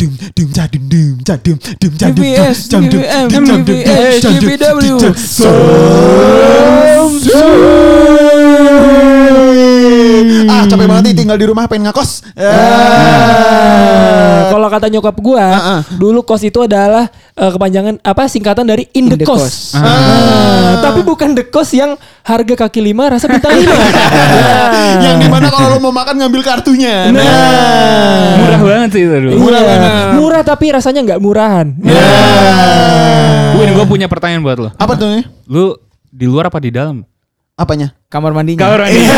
doom doom ja doom doom ja doom doom ja doom ja doom doom doom doom ja doom doom doom Ah capek banget nih tinggal di rumah pengen ngakos. Ah, Kalau kata nyokap gua, Ah, ah. dulu kos itu adalah eh, kepanjangan apa singkatan dari in the Indekos. kos. Ah, Tapi bukan the kos yang harga kaki lima rasa bintang lima. Yang di mana kalau lo mau makan ngambil kartunya. Nah. Murah banget sih itu dulu. Murah Iya. banget. Murah tapi rasanya nggak murahan. Win, gue punya pertanyaan buat lo. Apa tuh nih? Lu di luar apa di dalam? Apanya? Kamar mandinya. Kamar mandi.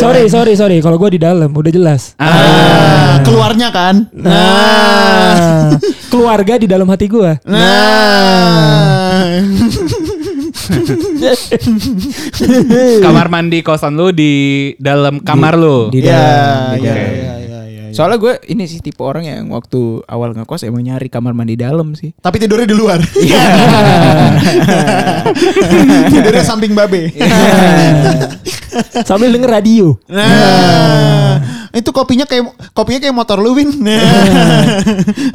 sorry, sorry, sorry. Kalau gua di dalam udah jelas. Ah, keluarnya kan. Nah, keluarga di dalam hati gua. Nah. Kamar mandi kosan lu di dalam kamar lu. Di dalam. di ya, dalam. ya, ya, ya, ya. Soalnya gue ini sih tipe orang yang waktu awal ngekos emang nyari kamar mandi dalam sih. Tapi tidurnya di luar. tidurnya samping babe. Sambil denger radio. Nah, itu kopinya kayak kopinya kayak motor lu Win. Nah,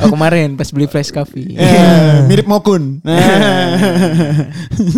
Oh kemarin pas beli flash coffee. Eh, mirip Mokun. Nah.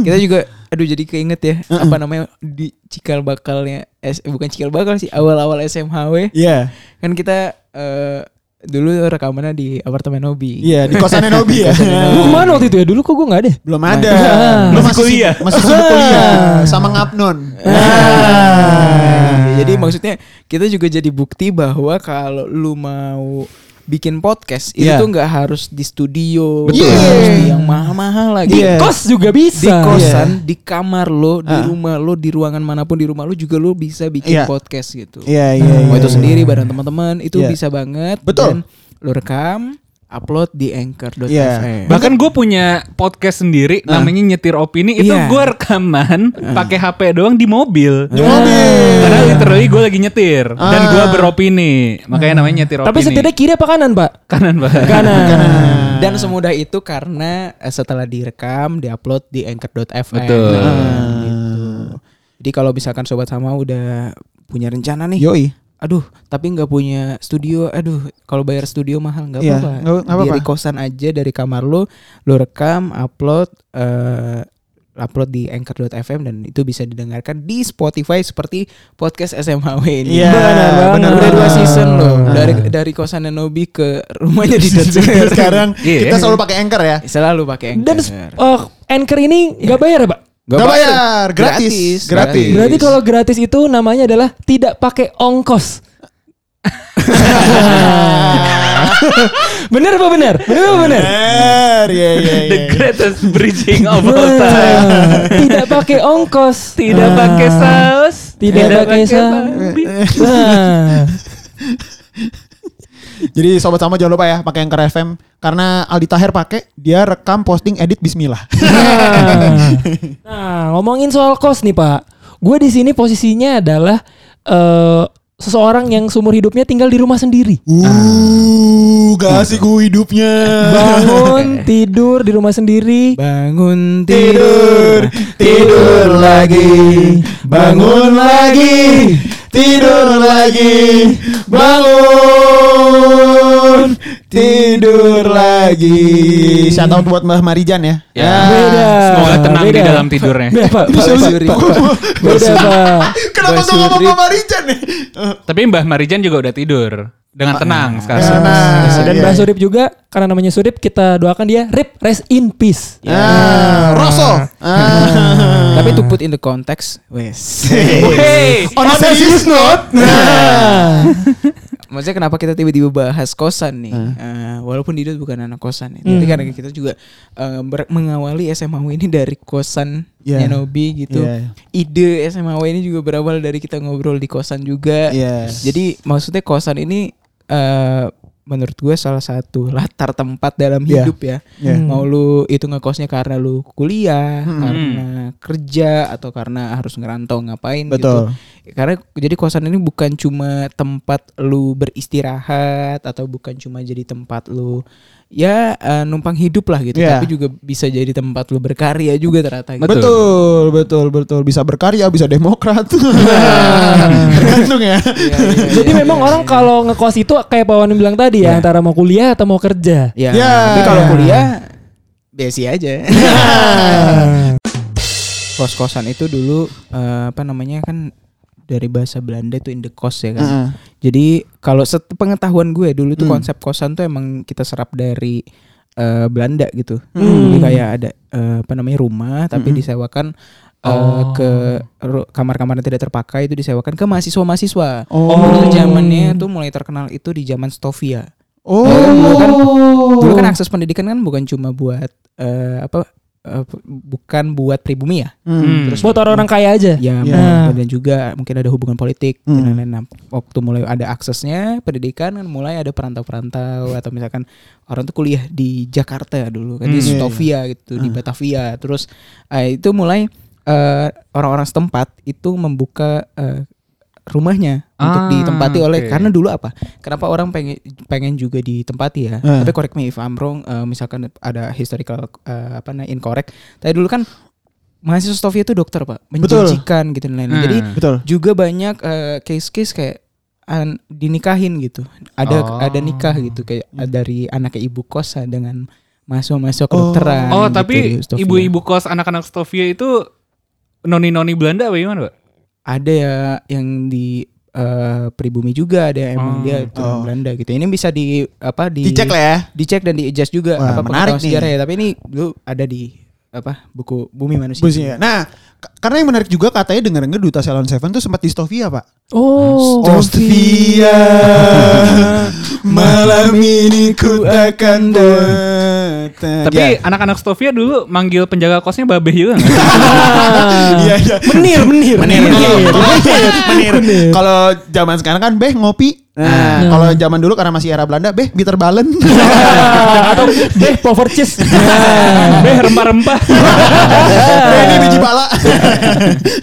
Kita juga aduh jadi keinget ya apa namanya di cikal bakalnya S, eh, bukan cikal bakal sih awal-awal SMHW Iya. kan kita eh, dulu rekamannya di apartemen Nobi. Iya, di kosannya Nobi ya. Gua ke mana waktu itu ya? Dulu kok gua nggak ada. Belum ada. Nah. Lu Masih kuliah. Masih sibuk kuliah sama ngapnon. Nah, jadi maksudnya kita juga jadi bukti bahwa kalau lu mau bikin podcast itu Iya. tuh nggak harus di studio, Betul. nggak harus di yang mahal-mahal lagi. Iya. Kos juga bisa. Di kosan, di kamar lo, di Ah. rumah lo, di ruangan mana pun di rumah lo juga lo bisa bikin Iya. podcast gitu. Iya, iya, Mau iya, itu iya. sendiri bareng teman-teman itu Iya. bisa banget. Betul. Dan lo rekam, upload di anchor.fm. Iya. Bahkan gue punya podcast sendiri Ah. namanya nyetir opini itu Iya. gue rekaman pakai HP doang di mobil. Di mobil. Karena literally gue lagi nyetir dan Ah. gue beropini. Makanya namanya nyetir opini. Tapi setidaknya kiri apa kanan, Pak? kanan banget. Kanan. Dan semudah itu karena eh, setelah direkam, diupload di anchor.fm. Betul. Nah, gitu. Jadi kalau misalkan sobat sama udah punya rencana nih, Yoi. Aduh, tapi nggak punya studio, aduh, kalau bayar studio mahal nggak Iya, apa-apa. Dari kosan aja dari kamar lo, lo rekam, upload, eh, upload di anchor.fm dan itu bisa didengarkan di Spotify seperti podcast SMHW ini. Iya, Benar Udah dua season loh Nah. dari dari kosannya Nobi ke rumahnya di Dot sekarang Iya. kita selalu pakai anchor ya. Selalu pakai anchor. Dan oh, anchor ini nggak bayar ya, Pak? Gak bayar, gratis. Gratis. Gratis. Berarti kalau gratis itu namanya adalah tidak pakai ongkos. bener apa bener? Bener apa bener? Bener, iya iya The iya. greatest bridging of all time. Tidak pakai ongkos. Tidak pakai saus. Tidak pakai saus. Nah, Jadi sobat sama jangan lupa ya pakai Anchor FM karena Aldi Taher pakai dia rekam posting edit Bismillah. nah, ngomongin soal kos nih Pak, gue di sini posisinya adalah eh, seseorang yang seumur hidupnya tinggal di rumah sendiri. Uh, gak asik gue hidupnya. Bangun, tidur di rumah sendiri. Bangun tidur, tidur lagi, bangun lagi, tidur lagi, bangun, tidur lagi. Shout out buat Mbah Marijan ya. Ya, Beda, semoga tenang di beda. dalam tidurnya. Beda Pak. Pak, Pak. Beda Pak. Kenapa tuh ngomong. Mbah Marijan nih? Tapi Mbah Marijan juga udah tidur dengan tenang sekarang. Nah, Dan iya. Mbak Surip juga karena namanya Surip kita doakan dia rip rest in peace. Ah, Rosso. Ah. Tapi to put in the context, wes. Hey, On a serious note. Nah, Maksudnya kenapa kita tiba-tiba bahas kosan nih? Eh, walaupun Didot bukan anak kosan ya. Tapi karena kita juga eh, ber- mengawali SMAW ini dari kosan Yeah. Nobi gitu. Yeah. Ide SMAW ini juga berawal dari kita ngobrol di kosan juga. Iya. Jadi maksudnya kosan ini eh menurut gue salah satu latar tempat dalam Iya. hidup ya. Iya. Mau lu itu ngekosnya karena lu kuliah, Hmm. karena kerja atau karena harus ngerantau ngapain Betul. gitu. Karena jadi kosan ini bukan cuma tempat lu beristirahat atau bukan cuma jadi tempat lu ya eh, numpang hidup lah gitu, Iya. tapi juga bisa jadi tempat lu berkarya juga ternyata. Gitu. Betul, betul, betul. Bisa berkarya, bisa demokrat. Tergantung ya. Iya, iya, Jadi iya, memang iya, orang kalau ngekos itu kayak Pak Wan bilang tadi ya, Iya. antara mau kuliah atau mau kerja. Ya, Ya. tapi kalau kuliah besi aja. Kos-kosan itu dulu eh, apa namanya kan dari bahasa Belanda itu in the kos ya kan. Heeh. Jadi kalau pengetahuan gue dulu tuh Hmm. konsep kosan tuh emang kita serap dari eh, Belanda gitu. Hmm. Jadi kayak ada eh, apa namanya rumah tapi Hmm. disewakan eh, Oh. ke kamar-kamar yang tidak terpakai itu disewakan ke mahasiswa-mahasiswa. Oh. Dulu zamannya tuh mulai terkenal itu di zaman Stovia. Oh. Dulu kan Dulu kan akses pendidikan kan bukan cuma buat eh, apa eh, bukan buat pribumi ya. Hmm. Terus Buat orang-orang kaya aja. Ya, Iya. dan juga mungkin ada hubungan politik Hmm. dan lain-lain. Nah, waktu mulai ada aksesnya pendidikan kan mulai ada perantau-perantau atau misalkan orang tuh kuliah di Jakarta dulu kan di Hmm. Iya, Stovia gitu, di Ah. Batavia. Terus eh, itu mulai eh, orang-orang setempat itu membuka eh, rumahnya untuk Ah, ditempati oleh karena dulu apa? Kenapa orang pengen pengen juga ditempati ya? Ah. Tapi correct me if I'm wrong, eh, misalkan ada historical eh, apa namanya incorrect. Tapi dulu kan mahasiswa Stovia itu dokter, Pak. Betul. Menjanjikan gitu dan lain-lain. Hmm. Jadi Betul. juga banyak eh, case-case kayak an- dinikahin gitu. Ada Oh. ada nikah gitu kayak Hmm. dari anaknya ibu kos dengan mahasiswa-mahasiswa kedokteran. Oh, gitu tapi ibu-ibu kos anak-anak Stovia itu noni-noni Belanda apa gimana, Pak? Ada ya yang di eh, pribumi juga ada yang emang Oh. dia turun Oh. Belanda gitu. Ini bisa di apa di Dicek lah ya. dicek dan di adjust juga Wah, apa menarik nih. sejarah ya. Tapi ini dulu ada di apa buku Bumi Manusia. Busnya. Nah, karena yang menarik juga katanya dengar-dengar Duta Salon Seven tuh sempat di Stovia, Pak. Oh. Stovia Malam ini ku akan datang Tapi anak-anak Stovia dulu manggil penjaga kosnya babeh juga? Iya iya. Menir, menir, Menir. Menir. Menir. Kalau zaman sekarang kan Beh ngopi Nah, kalau zaman dulu karena masih era Belanda, Beh bitter balen. Atau deh poverches. Beh rempah-rempah. Beh ini biji pala.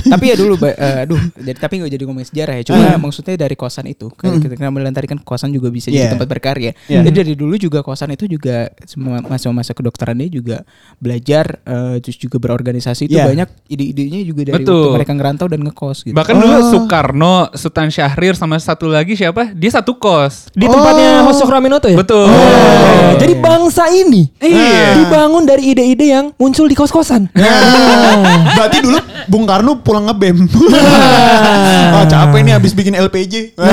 tapi ya dulu, eh, aduh, jadi tapi nggak jadi ngomongin sejarah ya. Cuma maksudnya dari kosan itu, kan kita kenal tadi kan kosan juga bisa Iya. jadi tempat berkarya. Iya. Jadi dari dulu juga kosan itu juga semua masa-masa kedokterannya juga belajar, eh, terus juga berorganisasi itu Iya. banyak ide-idenya juga dari Betul. waktu mereka ngerantau dan ngekos gitu. Bahkan dulu Soekarno, Sultan Syahrir sama satu lagi siapa? Dia satu kos. Di tempatnya Oh. Hosok Raminoto ya? Betul. Oh, jadi bangsa ini Iya. dibangun dari ide-ide yang muncul di kos-kosan. Nah, berarti dulu Bung Karno pulang ngebem. ah, capek nih habis bikin LPG. Nah,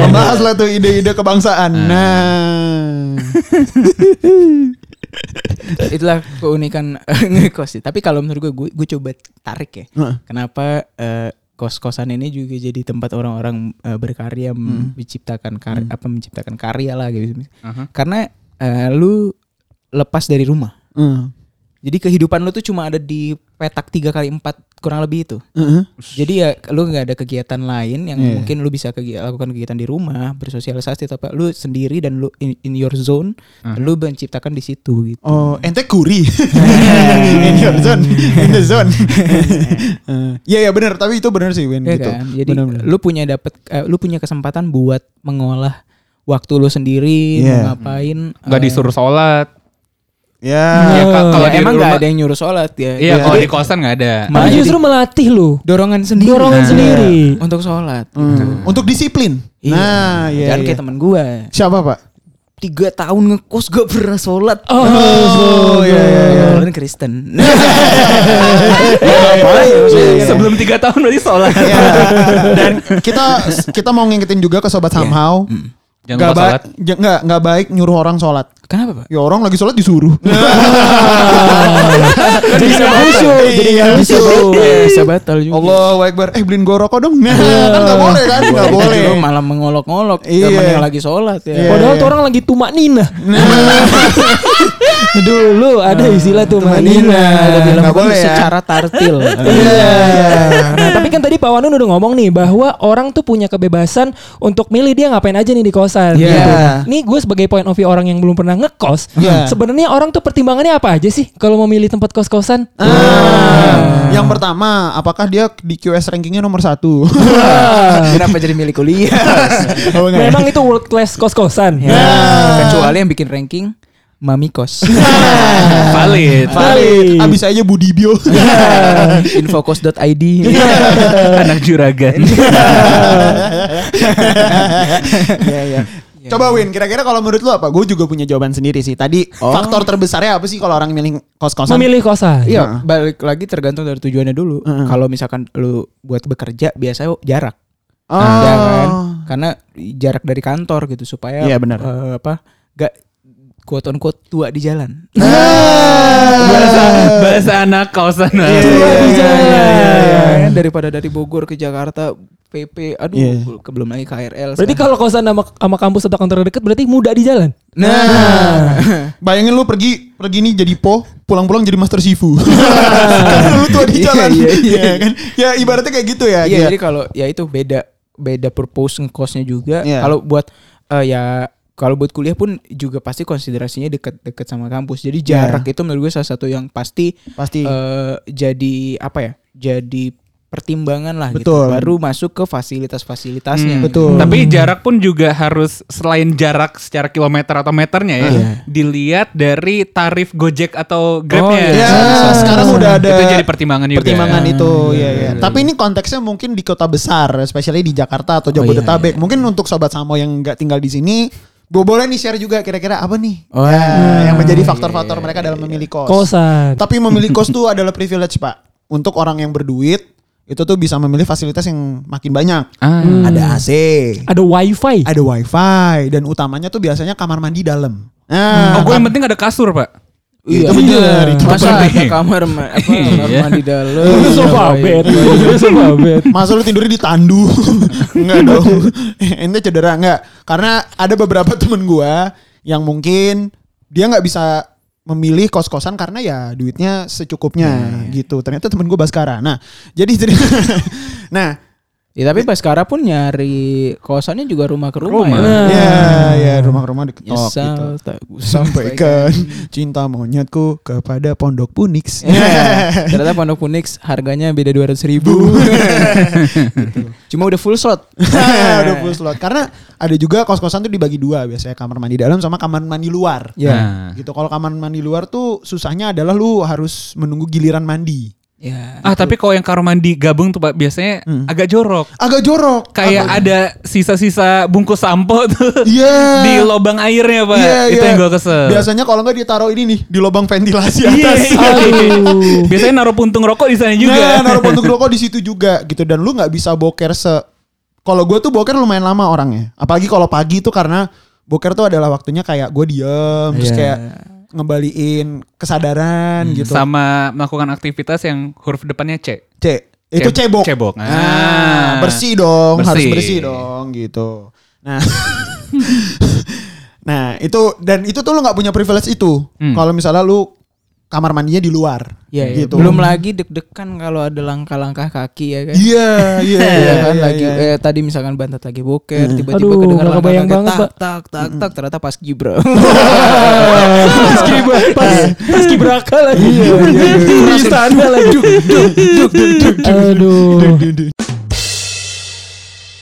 membahas lah tuh ide-ide kebangsaan. Nah. Itulah keunikan ngekos sih. Tapi kalau menurut gue, gue, gue coba tarik ya. Kenapa eh, kos-kosan ini juga jadi tempat orang-orang eh, berkarya Hmm. menciptakan karya apa menciptakan karya lah gitu. Aha. Karena eh, lu lepas dari rumah. Hmm. Jadi kehidupan lu tuh cuma ada di petak tiga kali empat kurang lebih itu. Heeh. Jadi ya lu nggak ada kegiatan lain yang Iya. mungkin lu bisa kegi- lakukan kegiatan di rumah, bersosialisasi atau apa. Lu sendiri dan lu in, in your zone, Ah. lu menciptakan di situ gitu. Oh, ente kuri. In your zone, in the zone. Iya ya benar, tapi itu benar sih Win Iya gitu. kan? Jadi Benar-benar. lu punya dapat eh, lu punya kesempatan buat mengolah waktu lu sendiri, mau ngapain. Nggak eh, disuruh sholat. Ya. Ya, ka- kalau ya, emang rumah- nggak ada yang nyuruh sholat ya. Iya, Iya. kalau di kosan nggak ada. Malah justru melatih lu. Dorongan sendiri. Dorongan Nah, sendiri. Untuk sholat. Hmm. Untuk disiplin. Iya. Nah, iya. Jangan iya. kayak temen gua. Siapa, Pak? Tiga tahun ngekos gak pernah sholat. Oh, iya iya iya. Kebetulan Kristen. Sebelum tiga tahun berarti sholat. Ya. Dan kita kita mau ngingetin juga ke sobat somehow. Jangan Nggak lupa ba- nggak nggak baik nyuruh orang sholat. Kenapa pak? Ya orang lagi sholat disuruh. Jadi bisa khusyuk, jadi nggak bisa, khusyuk. bisa batal juga. Allah Akbar. Eh beliin gua rokok dong. Nah, kan nggak boleh kan? Nggak boleh. Malah mengolok-olok Iya. yang lagi sholat ya. Iya. Padahal tuh orang lagi tumak nina. Dulu ada istilah tuh Manina. Manina. Ada bilang Nggak boleh ya. secara tartil. Iya. Nah, tapi kan tadi Pak Wanun udah ngomong nih bahwa orang tuh punya kebebasan untuk milih dia ngapain aja nih di kosan. Iya. gitu. Nih gue sebagai point of view orang yang belum pernah ngekos, Iya. sebenarnya orang tuh pertimbangannya apa aja sih kalau mau milih tempat kos-kosan? Ah. Yang pertama, apakah dia di QS rankingnya nomor satu? Kenapa jadi milik kuliah? Oh, enggak ya? Memang itu world class kos-kosan. Ya, kecuali yang bikin ranking Mami Kos. Valid. Valid. Abis aja Budibio. Infokos.id. Anak juragan. Iya, iya. Coba Win, kira-kira kalau menurut lu apa? Gue juga punya jawaban sendiri sih. Tadi Oh. faktor terbesarnya apa sih kalau orang milih kos-kosan? Memilih kosan. Iya, balik lagi tergantung dari tujuannya dulu. Kalau misalkan lu buat bekerja biasanya jarak. Oh. Ya kan? Karena jarak dari kantor gitu supaya Iya, benar. eh, apa? Gak quote on quote tua di jalan. bahasa bahasa anak kosan. Iya, Ya, daripada dari Bogor ke Jakarta PP aduh Iya. ke- belum lagi KRL Berarti kalau kosan sama, sama kampus atau kantor dekat berarti mudah di jalan. Nah, bayangin lu pergi pergi nih jadi po, pulang-pulang jadi master Shifu. Karena lu tua di Iya, jalan. iya, iya. Iya kan? Ya ibaratnya kayak gitu ya. Iya, Gia. jadi kalau ya itu beda beda purpose ngekosnya juga. Iya. Kalau buat eh, ya kalau buat kuliah pun juga pasti konsiderasinya deket-deket sama kampus. Jadi Iya. jarak itu menurut gue salah satu yang pasti Pasti. eh, jadi apa ya? Jadi pertimbangan lah gitu. Betul. Baru masuk ke fasilitas-fasilitasnya. Hmm. Betul. Tapi jarak pun juga harus selain jarak secara kilometer atau meternya ya, Iya. dilihat dari tarif Gojek atau Oh, Grabnya. iya. Ya, sekarang udah ada Itu jadi pertimbangan juga. Pertimbangan itu, ya, ya. Tapi ini konteksnya mungkin di kota besar, especially di Jakarta atau Jabodetabek. Mungkin untuk sobat Samo yang nggak tinggal di sini, boleh nih share juga kira-kira apa nih Oh, Ya, yang menjadi faktor-faktor mereka dalam memilih kos. Kosan. Tapi memilih kos tuh adalah privilege pak. Untuk orang yang berduit itu tuh bisa memilih fasilitas yang makin banyak. Ah. Ada AC, Ada wifi. ada wifi, dan utamanya tuh biasanya kamar mandi dalam. Nah, Oh, gue yang penting ada kasur, Pak. Itu bener, itu Masa ada penting. kamar ma- apa, kamar Iya. mandi dalam. Itu sofa bed. Itu sofa bed. Masa lu tidurnya di tandu? Enggak dong. Ente cedera enggak? Karena ada beberapa temen gua yang mungkin dia nggak bisa memilih kos-kosan karena ya duitnya secukupnya gitu. Ternyata temen gua Baskara. Nah, jadi nah, Ya tapi Baskara pun nyari kosannya juga rumah ke rumah, Rumah. ya. ya ya rumah-rumah diketok Nyesal gitu. tak usah Sampaikan cinta monyetku kepada Pondok Punix. Ya, ternyata Pondok Punix harganya beda 200 ribu. Gitu. Cuma udah full slot. Udah full slot. Karena ada juga kos-kosan tuh dibagi dua biasanya kamar mandi dalam sama kamar mandi luar. Ya. Nah. Gitu. Kalau kamar mandi luar tuh susahnya adalah lu harus menunggu giliran mandi. Ya. Ah, tapi kalau yang kamar mandi gabung tuh Pak biasanya Hmm. agak jorok. Agak jorok. Kayak Agak- ada sisa-sisa bungkus sampo tuh Iya. di lubang airnya, Pak. Iya, Itu iya. yang gue kesel. Biasanya kalau nggak ditaruh ini nih di lubang ventilasi atas. iya. Aduh. Biasanya naruh puntung rokok di sana juga. Nah, naruh puntung rokok di situ juga gitu dan lu nggak bisa boker se kalau gue tuh boker lumayan lama orangnya. Apalagi kalau pagi tuh karena boker tuh adalah waktunya kayak gue diem terus Iya. kayak ngembaliin kesadaran gitu. Sama melakukan aktivitas yang huruf depannya C. C. Itu Ce- cebok. cebok. Ah, Ah. bersih dong, harus Bersih. bersih dong gitu. Nah. nah, itu dan itu tuh lu nggak punya privilege itu. Hmm. Kalau misalnya lu kamar mandinya di luar. Ya, ya. gitu. Belum lagi deg-degan kalau ada langkah-langkah kaki ya kan. Iya, iya, Iya iya, kan iya, lagi iya. eh, tadi misalkan bantat lagi boker tiba-tiba Aduh, kedengar nggak langkah kaki banget, tak, Pak. tak tak tak ternyata pas gibra. Pas kibra, pas, pas kibraka lagi. Iya, Di istana lagi. Aduh.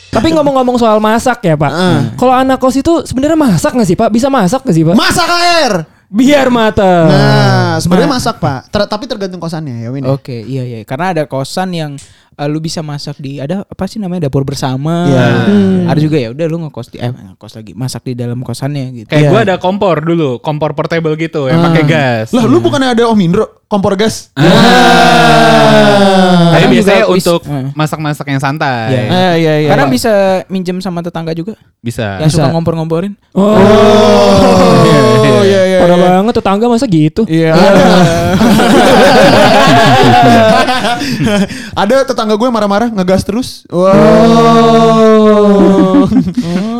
Tapi ngomong-ngomong soal masak ya Pak. Heeh. Kalau anak kos itu sebenarnya masak nggak sih Pak? Bisa masak nggak sih Pak? Masak air. Biar matang. Nah, sebenarnya masak, Pak. Ter- tapi tergantung kosannya ya, Win. Oke, iya iya. Karena ada kosan yang eh, lu bisa masak di ada apa sih namanya dapur bersama. Iya. Hmm. Ada juga ya udah lu ngekos di eh ngekos lagi masak di dalam kosannya gitu. Kayak Iya. gue ada kompor dulu, kompor portable gitu yang pakai gas. Lah, lu bukannya ada Om Indro kompor gas? Tapi Kadang biasanya juga bis- untuk eh. masak-masak yang santai. Iya. Eh, iya, iya. Karena bisa minjem sama tetangga juga Bisa. yang suka ngompor-ngomporin. Oh, Oh, iya, iya. Parah iya. banget tetangga masa gitu. Iya. Ada tetangga gue marah-marah ngegas terus. Wow.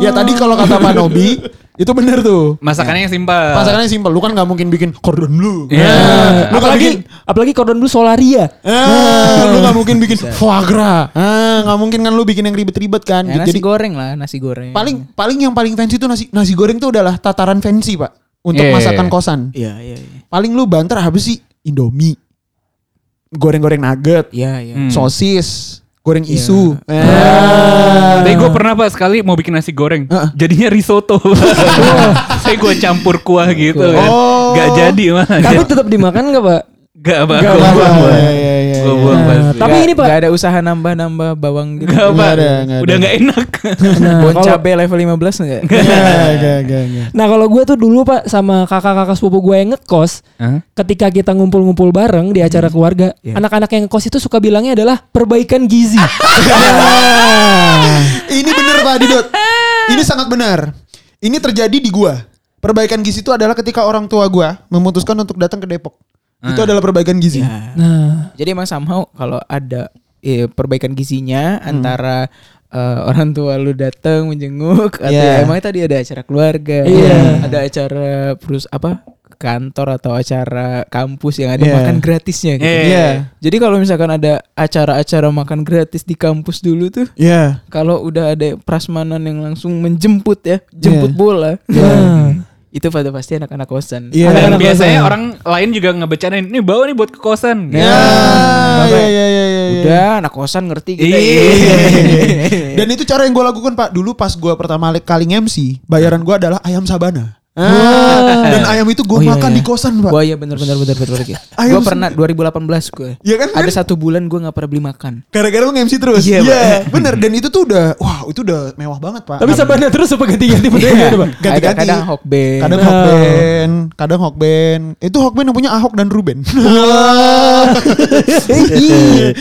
ya tadi kalau kata Pak Nobi, Itu bener tuh. Masakannya yang simpel. Masakannya simpel. Lu kan nggak mungkin bikin cordon bleu. Iya. Nah, lu apalagi bikin apalagi cordon bleu solaria. Ah, lu gak mungkin bikin foie gras. Ah, gak mungkin kan lu bikin yang ribet-ribet kan. Ya, nasi Jadi goreng lah, nasi goreng. paling paling yang paling fancy itu nasi nasi goreng tuh adalah tataran fancy, Pak. Untuk Iya. masakan kosan. Iya, iya, iya. Paling lu banter habis sih Indomie. Goreng-goreng nugget, Iya, iya. Hmm. sosis, goreng Iya. isu. Ah. Eh. Tapi gue pernah pak sekali mau bikin nasi goreng, Heeh. jadinya risotto. Saya gue campur kuah gitu kan. Oh. Gak jadi malah. Tapi tetap dimakan nggak pak? Gak apa Gak. Pak. Iya, iya, iya, Gue iya. buang Nah, pasti. tapi Nggak- ini, Pak. nggak ada usaha nambah-nambah bawang gitu. Gak. Nggak ada, nggak Udah ada. gak enak. Nah, Bon kalau- cabe level 15 enggak? Nggak, nggak, nggak, nggak. Nah kalau gue tuh dulu pak sama kakak-kakak sepupu gue yang ngekos, Hah? ketika kita ngumpul-ngumpul bareng di acara keluarga, Iya. anak-anak yang ngekos itu suka bilangnya adalah perbaikan gizi. Ini bener Pak Didot. Ini sangat benar. Ini terjadi di gua. Perbaikan gizi itu adalah ketika orang tua gua memutuskan untuk datang ke Depok. Itu Ah. adalah perbaikan gizi. Ya. Nah, Jadi emang somehow kalau ada eh, perbaikan gizinya Hmm. antara eh, orang tua lu datang menjenguk atau Iya. emang tadi ada acara keluarga, Iya. ada acara perus apa kantor atau acara kampus yang ada Iya. makan gratisnya gitu. Iya. Iya. Jadi kalau misalkan ada acara-acara makan gratis di kampus dulu tuh Iya. kalau udah ada prasmanan yang langsung menjemput ya, jemput Iya. bola. nah. Itu pada pasti anak-anak kosan. Iya. Dan Anak-anak biasanya kosan. orang lain juga ngebecanain, nih bawa nih buat ke kosan. Iya, iya, iya, iya. Udah anak kosan ngerti gitu. Iya. Dan itu cara yang gue lakukan Pak. Dulu pas gue pertama kali MC, bayaran gue adalah ayam sabana. Ah, dan ayam itu gue Oh, iya, makan iya. di kosan Pak. Wah iya benar benar benar benar benar. Ayam Gue pernah 2018 gue. Iya kan? Ada satu bulan gue nggak pernah beli makan. Gara-gara lu MC terus. Iya, Iya, bener. Dan itu tuh udah, wah itu udah mewah banget Pak. Tapi sabana terus apa ganti-ganti Iya. bentuknya pak? Ganti-ganti. Kadang-kadang hokben. Kadang Nah. Hokben, kadang Hokben. Itu Hokben yang punya Ahok dan Ruben.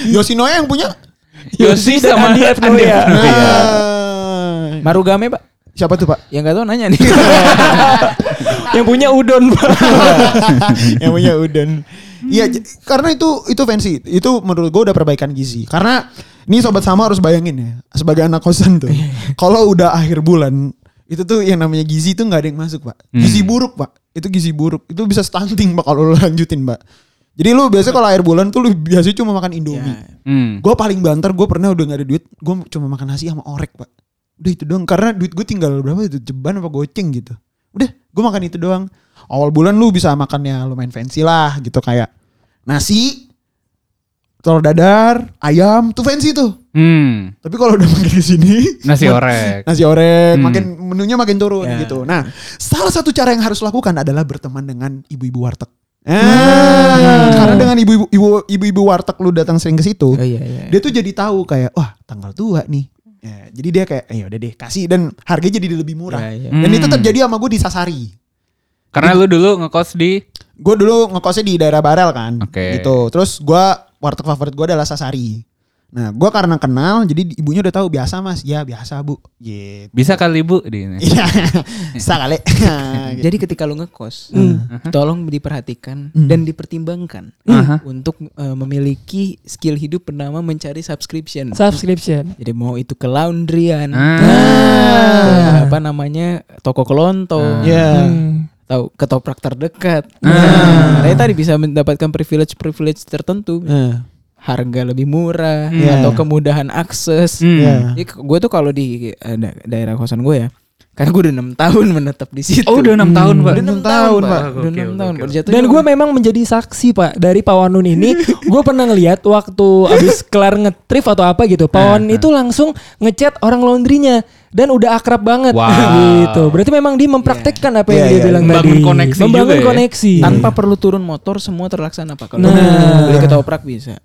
Yoshinoya yang punya Yosi sama Andi F. Noya. Andi F. Noya. Ah. Marugame pak. Siapa tuh Pak? Yang nggak tahu nanya nih. yang punya udon pak. yang punya udon. Iya, karena itu itu fancy. Itu menurut gue udah perbaikan gizi. Karena ini sobat sama harus bayangin ya, sebagai anak kosan tuh. kalau udah akhir bulan, itu tuh yang namanya gizi tuh nggak ada yang masuk, Pak. Gizi buruk, Pak. Itu gizi buruk. Itu bisa stunting, Pak kalau lu lanjutin, Pak. Jadi lu biasanya kalau akhir bulan tuh lu biasanya cuma makan Indomie. Hmm. Gue paling banter, gue pernah udah gak ada duit, gue cuma makan nasi sama orek, Pak. Udah itu doang, karena duit gue tinggal berapa itu, jeban apa goceng gitu. Udah, gue makan itu doang. Awal bulan lu bisa makannya lumayan fancy lah gitu kayak nasi, telur dadar, ayam, tuh fancy tuh. Hmm. Tapi kalau udah makin ke sini, Nasi orek. nasi orek, Hmm. makin menunya makin turun Ya. gitu. Nah, salah satu cara yang harus lakukan adalah berteman dengan ibu-ibu warteg. Ah, karena dengan ibu-ibu ibu- ibu-ibu warteg lu datang sering ke situ, Oh iya iya. dia tuh jadi tahu kayak wah tanggal tua nih ya, jadi dia kayak ya udah deh kasih dan harganya jadi lebih murah Iya, iya. dan itu Hmm. terjadi sama gue di Sasari Karena lu dulu ngekos di gue dulu ngekosnya di daerah Barel kan Oke. gitu terus gue warteg favorit gue adalah Sasari nah gue karena kenal jadi ibunya udah tahu biasa mas ya biasa bu gitu bisa kali bu di ini. iya bisa kali Gitu. Jadi ketika lu ngekos, tolong diperhatikan Hmm. dan dipertimbangkan Aha. untuk eh, memiliki skill hidup bernama mencari subscription. Subscription. Jadi mau itu ke laundryan, Ah. apa namanya toko kelontong, ya Hmm. tahu ke toprak terdekat. Ah. Nah, tadi bisa mendapatkan privilege-privilege tertentu, Nah, harga lebih murah Iya. atau kemudahan akses. Hmm. ya. Jadi gue tuh kalau di eh, da- daerah kosan gue ya, karena gue udah enam tahun menetap di situ. Oh udah enam tahun pak. Udah enam tahun, Pak. Udah enam tahun. oke. Dan gue memang menjadi saksi pak dari Pak Wanun ini. gue pernah ngeliat waktu abis kelar ngetrip atau apa gitu. Pak Nah, Wanun itu langsung ngechat orang laundrynya dan udah akrab banget Wow. gitu. Berarti memang dia mempraktekkan apa yang Iya, dia iya. bilang Membangun tadi. koneksi Membangun juga ya. koneksi. tanpa perlu turun motor semua terlaksana pak. Kalau Nah. beli ketoprak bisa,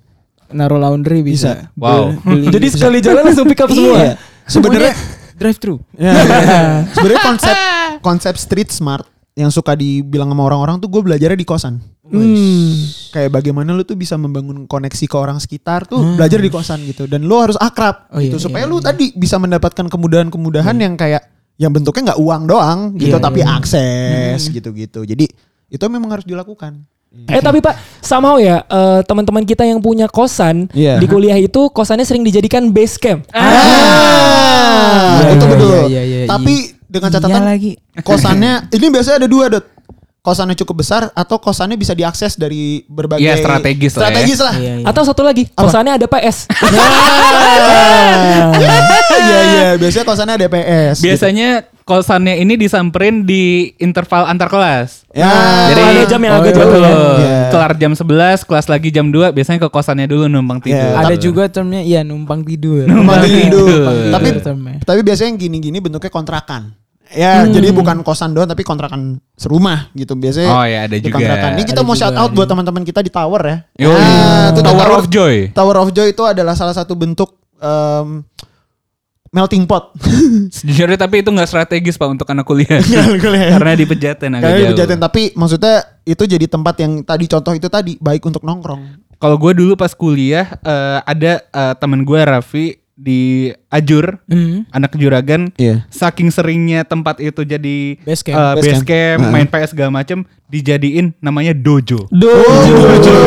naruh laundry bisa. Bisa. Wow. Beli- Jadi sekali jalan langsung pick up semua. Iya. Sebenarnya drive thru. Ya. Sebenarnya konsep konsep street smart yang suka dibilang sama orang-orang tuh gue belajarnya di kosan. Hmm. Kayak bagaimana lu tuh bisa membangun koneksi ke orang sekitar tuh belajar di kosan gitu dan lu harus akrab Oh, gitu iya, supaya iya, lu tadi bisa mendapatkan kemudahan-kemudahan yang kayak yang bentuknya nggak uang doang gitu Iya, tapi iya. akses gitu-gitu. Jadi itu memang harus dilakukan. Eh tapi Pak, somehow ya eh, teman-teman kita yang punya kosan Iya. di kuliah itu kosannya sering dijadikan base camp. Ah, Iya, itu iya, betul. iya, iya, iya. Tapi dengan Iya catatan lagi. kosannya ini biasanya ada dua dot kosannya cukup besar atau kosannya bisa diakses dari berbagai Iya, strategis lah ya. strategis lah Iya, iya. Atau satu lagi, kosannya ada PS. iya iya biasanya kosannya ada PS gitu. Biasanya kosannya ini disamperin di interval antar kelas. ya Jadi ada jam yang agak betul. jauh ya. Iya. Kelar jam 11, kelas lagi jam 2, biasanya ke kosannya dulu numpang tidur. Iya. Ada juga termnya iya numpang tidur. Numpang tidur. tidur. Tapi tapi biasanya yang gini-gini bentuknya kontrakan. Ya, jadi bukan kosan doang tapi kontrakan serumah gitu biasanya. Oh ya ada di juga. kontrakan. Ini kita Ada mau shout out buat teman-teman kita di tower ya. Yoi. Ah, itu Tower of Joy. Tower of Joy itu adalah salah satu bentuk em, melting pot. Sejujurnya tapi itu nggak strategis pak untuk anak kuliah. Karena di pejaten agak Karena jauh. dijatin tapi maksudnya itu jadi tempat yang tadi contoh itu tadi baik untuk nongkrong. Kalau gue dulu pas kuliah eh, ada eh, temen gue Raffi di Ajur, Hmm. anak juragan. Iya. Saking seringnya tempat itu jadi Base camp. eh, Base base camp. camp, main PS segala macem, dijadiin namanya dojo. Dojo.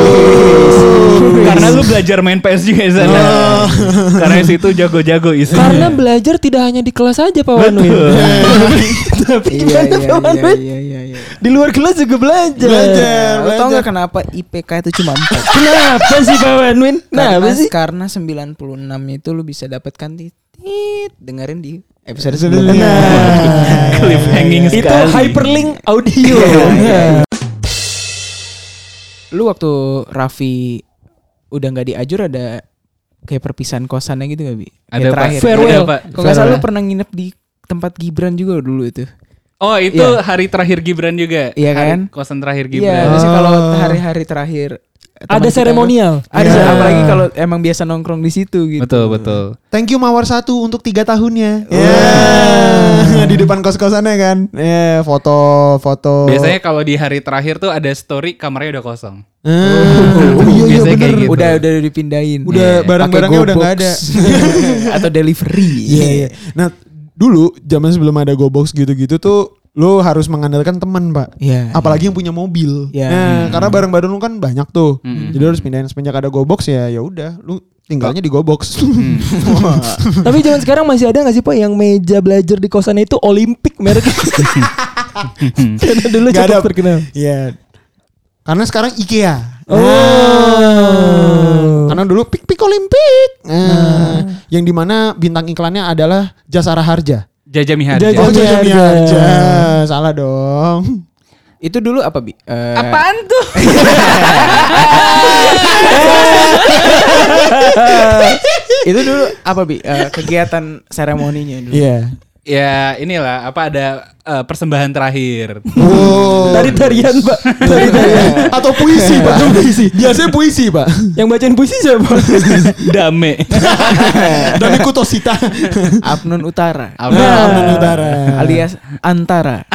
Karena lu belajar main PS juga di sana. Karena di situ jago-jago isinya. Karena belajar tidak hanya di kelas aja Pak Wanwin. Tapi Iya gimana iya Pak iya iya iya. Iya. Di luar kelas juga belajar. Belajar. Lo tau gak kenapa IPK itu cuma 4? Kenapa sih Pak Wanwin? Nah, apa sih? Karena 96 itu lu bisa dapatkan titit dengerin di episode Sebelumnya. Cliffhanging Itu sekali. hyperlink audio. Lu waktu Raffi udah nggak diajur ada kayak perpisahan kosannya gitu gak Bi? Ada, Pak. terakhir. Farewell. Ada, Pak. Kalau nggak salah lu pernah nginep di tempat Gibran juga dulu itu. Oh itu Iya. hari terakhir Gibran juga. Iya Hari kan? Kosan terakhir Iya, Gibran. kalau Oh. hari-hari terakhir Ada kita- seremonial. Ada Iya. apalagi kalau emang biasa nongkrong di situ gitu. Betul betul. Thank you Mawar satu untuk tiga tahunnya. Oh. Ya, di depan kos-kosannya kan. Ya, foto-foto. Biasanya kalau di hari terakhir tuh ada story kamarnya udah kosong. Ah, oh iya iya Biasanya kayak bener. gitu. Udah udah dipindahin. Udah Iya. barang-barangnya udah nggak ada. Atau delivery. Iya iya. Nah dulu zaman sebelum ada GoBox gitu-gitu tuh lo harus mengandalkan teman pak. Iya. Apalagi yang punya mobil. Iya. Nah, karena barang-barang lu kan banyak tuh. Hmm. Jadi lu harus pindahin semenjak ada GoBox ya ya udah lu tinggalnya di GoBox. Hmm. Tapi zaman sekarang masih ada gak sih Pak yang meja belajar di kosan itu Olimpik mereknya? Karena dulu Nggak cukup ada. terkenal. Iya. Karena sekarang IKEA. Oh. Karena dulu pik pik Olimpik. Nah, yang di mana bintang iklannya adalah Jasara Harja. Jaja Miharja. Jaja Oh. Miharja. Salah dong. Itu dulu apa bi? Eh, Apaan tuh? itu dulu apa bi? Eh, kegiatan seremoninya dulu. Iya. Ya inilah apa ada eh, persembahan terakhir. Oh. Tari-tarian Pak. Tari-tarian. Atau puisi, Pak. puisi. Biasanya puisi, Pak. yang bacain puisi siapa? Dame. Dan ikut Tosita. Abnun Utara. Apa? Nah, Utara. Alias Antara.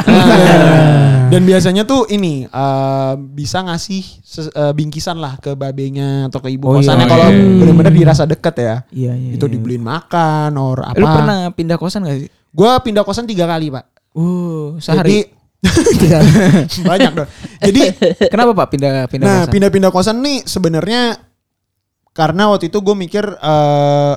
Dan biasanya tuh ini eh, bisa ngasih ses- eh, bingkisan lah ke babenya atau ke ibu Oh, kosannya iya. kalau Iya. bener-bener dirasa deket ya. Iya iya. Itu iya. dibeliin makan or apa. Lu pernah pindah kosan gak sih? Gua pindah kosan tiga kali, Pak. Uh, sehari. Jadi banyak dong. Jadi Kenapa Pak pindah pindah nah kosan? pindah-pindah kosan nih sebenarnya karena waktu itu gue mikir eh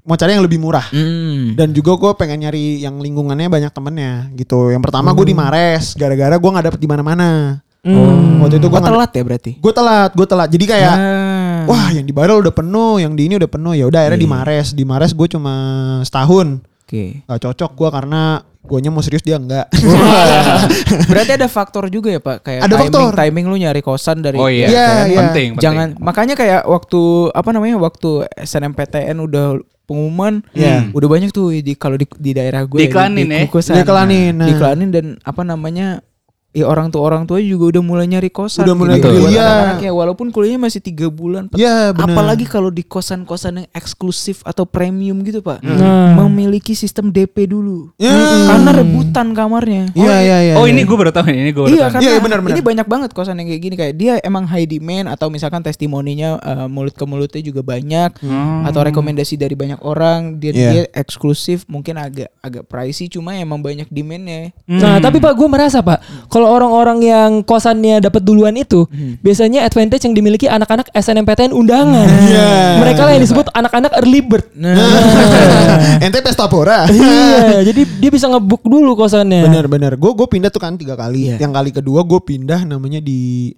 mau cari yang lebih murah. Hmm. Dan juga gue pengen nyari yang lingkungannya banyak temennya gitu. Yang pertama gue di Mares, gara-gara gue nggak dapet di mana-mana. Hmm. Waktu itu gue Oh, telat ya berarti? Gue telat, gue telat. Jadi kayak Ah. wah yang di Barel udah penuh, yang di ini udah penuh. Ya udah akhirnya di Iya. Mares. Di Mares gue cuma setahun. Oke. Gak cocok gue karena guanya mau serius dia enggak. Berarti ada faktor juga ya Pak kayak Ada timing faktor. timing lu nyari kosan dari Oh iya, Iya, kan? iya. penting, penting. Jangan makanya kayak waktu apa namanya waktu SNMPTN udah pengumuman Iya. udah banyak tuh di kalau di, di daerah gue Diiklanin ya? Diiklanin, nah. Diiklanin dan apa namanya ya orang tua orang tua juga udah mulai nyari kosan Udah mulai gitu. Iya. anak-anaknya, walaupun kuliahnya masih tiga bulan Iya benar. Apalagi kalau di kosan-kosan yang eksklusif atau premium gitu pak, Nah. memiliki sistem DP dulu, Ya. karena rebutan kamarnya. Iya iya iya. Oh iya. ini gue baru tahu ini gue Iya tahu. karena Iya, iya, benar, benar. ini banyak banget kosan yang kayak gini kayak dia emang high demand atau misalkan testimoninya eh, mulut ke mulutnya juga banyak Hmm. atau rekomendasi dari banyak orang dia Iya. dia eksklusif mungkin agak agak pricey cuma emang banyak demandnya. Nah, tapi Pak gue merasa Pak, kalau orang-orang yang kosannya dapat duluan itu Hmm. biasanya advantage yang dimiliki anak-anak SNMPTN undangan. Iya. Mereka lah yang disebut anak-anak early bird. Nah, Ente pesta pora. iya, jadi dia bisa ngebuk dulu kosannya. Bener bener. Gue gue pindah tuh kan tiga kali. Iya. Yang kali kedua gue pindah namanya di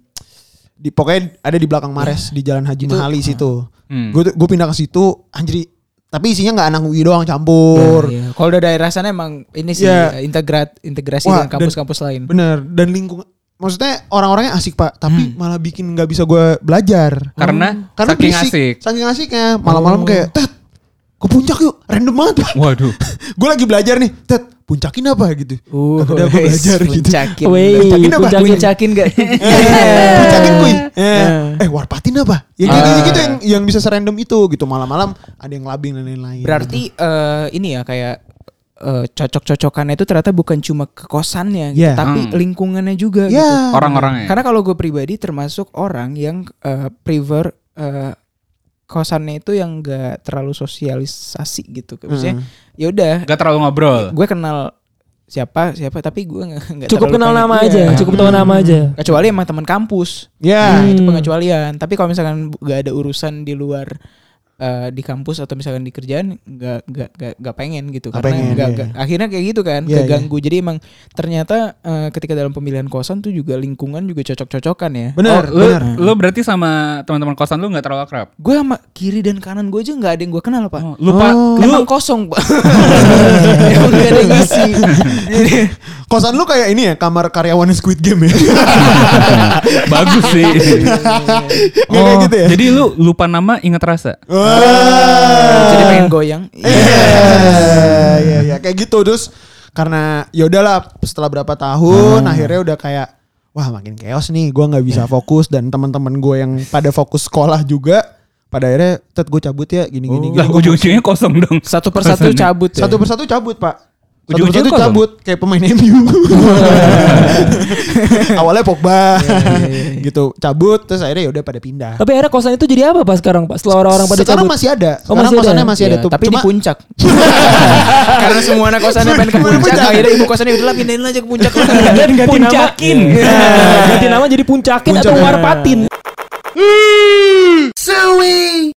di pokoknya ada di belakang Mares di Jalan Haji Mahali situ. Hmm. Gue gue pindah ke situ anjir tapi isinya nggak anak UI doang campur. Iya. Kalau udah daerah sana emang ini sih Iya. integrat integrasi Wah, dengan kampus-kampus lain. Bener dan lingkungan maksudnya orang-orangnya asik pak tapi Hmm. malah bikin nggak bisa gue belajar Karena, karena saking berisik. asik. saking asiknya malam-malam kayak tet ke puncak yuk random banget pak Waduh. gue lagi belajar nih tet puncakin apa gitu Uh, udah gue belajar gitu puncakin. Wey, Puncakin apa? puncakin. Puncakin gak? puncakin kuy eh, Eh. eh warpatin apa ya kayak gitu, gitu yang yang bisa serandom itu gitu malam-malam ada yang labing dan lain-lain Berarti eh, ini ya kayak eh, cocok-cocokannya itu ternyata bukan cuma ke kosannya gitu, Iya. tapi Hmm. lingkungannya juga ya gitu. Orang-orangnya. Karena kalau gue pribadi termasuk orang yang eh, prefer eh, kosannya itu yang gak terlalu sosialisasi gitu. Maksudnya Hmm. ya udah, Gak terlalu ngobrol. gue kenal siapa siapa tapi gue nggak nggak Cukup kenal nama iya. aja, cukup tahu nama aja. kecuali emang teman kampus ya Nah, itu pengecualian tapi kalau misalkan gak ada urusan di luar eh, di kampus atau misalkan di kerjaan nggak nggak nggak nggak pengen gitu. Nggak karena pengen, nggak iya. nggak- akhirnya kayak gitu kan Iya, keganggu. Jadi emang ternyata eh, ketika dalam pemilihan kosan tuh juga lingkungan juga cocok-cocokan ya. Benar oh, lu, benar lu berarti sama teman-teman kosan lu gak terlalu akrab? gue sama kiri dan kanan gue aja nggak ada yang gue kenal pak. Oh, lu pak, Oh. lu emang kosong pak. Emang gak ada yang Jadi, kosan lu kayak ini ya kamar karyawan Squid Game ya? Bagus sih. Nggak kayak gitu ya? Oh, Jadi lu lupa nama ingat rasa. Jadi pengen goyang. Iya, iya, iya, kayak gitu terus karena ya udahlah setelah berapa tahun akhirnya udah kayak wah makin chaos nih, gua nggak bisa fokus. Dan teman-teman gue yang pada fokus sekolah juga pada akhirnya tet gue cabut ya. Gini gini. gini. Lah ujung-ujungnya kosong dong. satu persatu cabut ya. satu persatu cabut pak. Ujung-ujungnya kosong? cabut kayak pemain MU. Awalnya Pogba, gitu cabut terus akhirnya ya udah pada pindah. Tapi akhirnya kosan itu jadi apa pak sekarang pak? Setelah orang-orang pada Sekarang cabut. masih ada. Oh, Sekarang masih ada? kosannya masih ada Ya, tuh. tapi Cuma di puncak. Karena semua anak kosannya pengen ke Puncak. puncak. Akhirnya ibu kosannya udahlah pindahin aja ke puncak. Dan ganti Puncakin. nama. ganti nama jadi puncakin atau warpatin.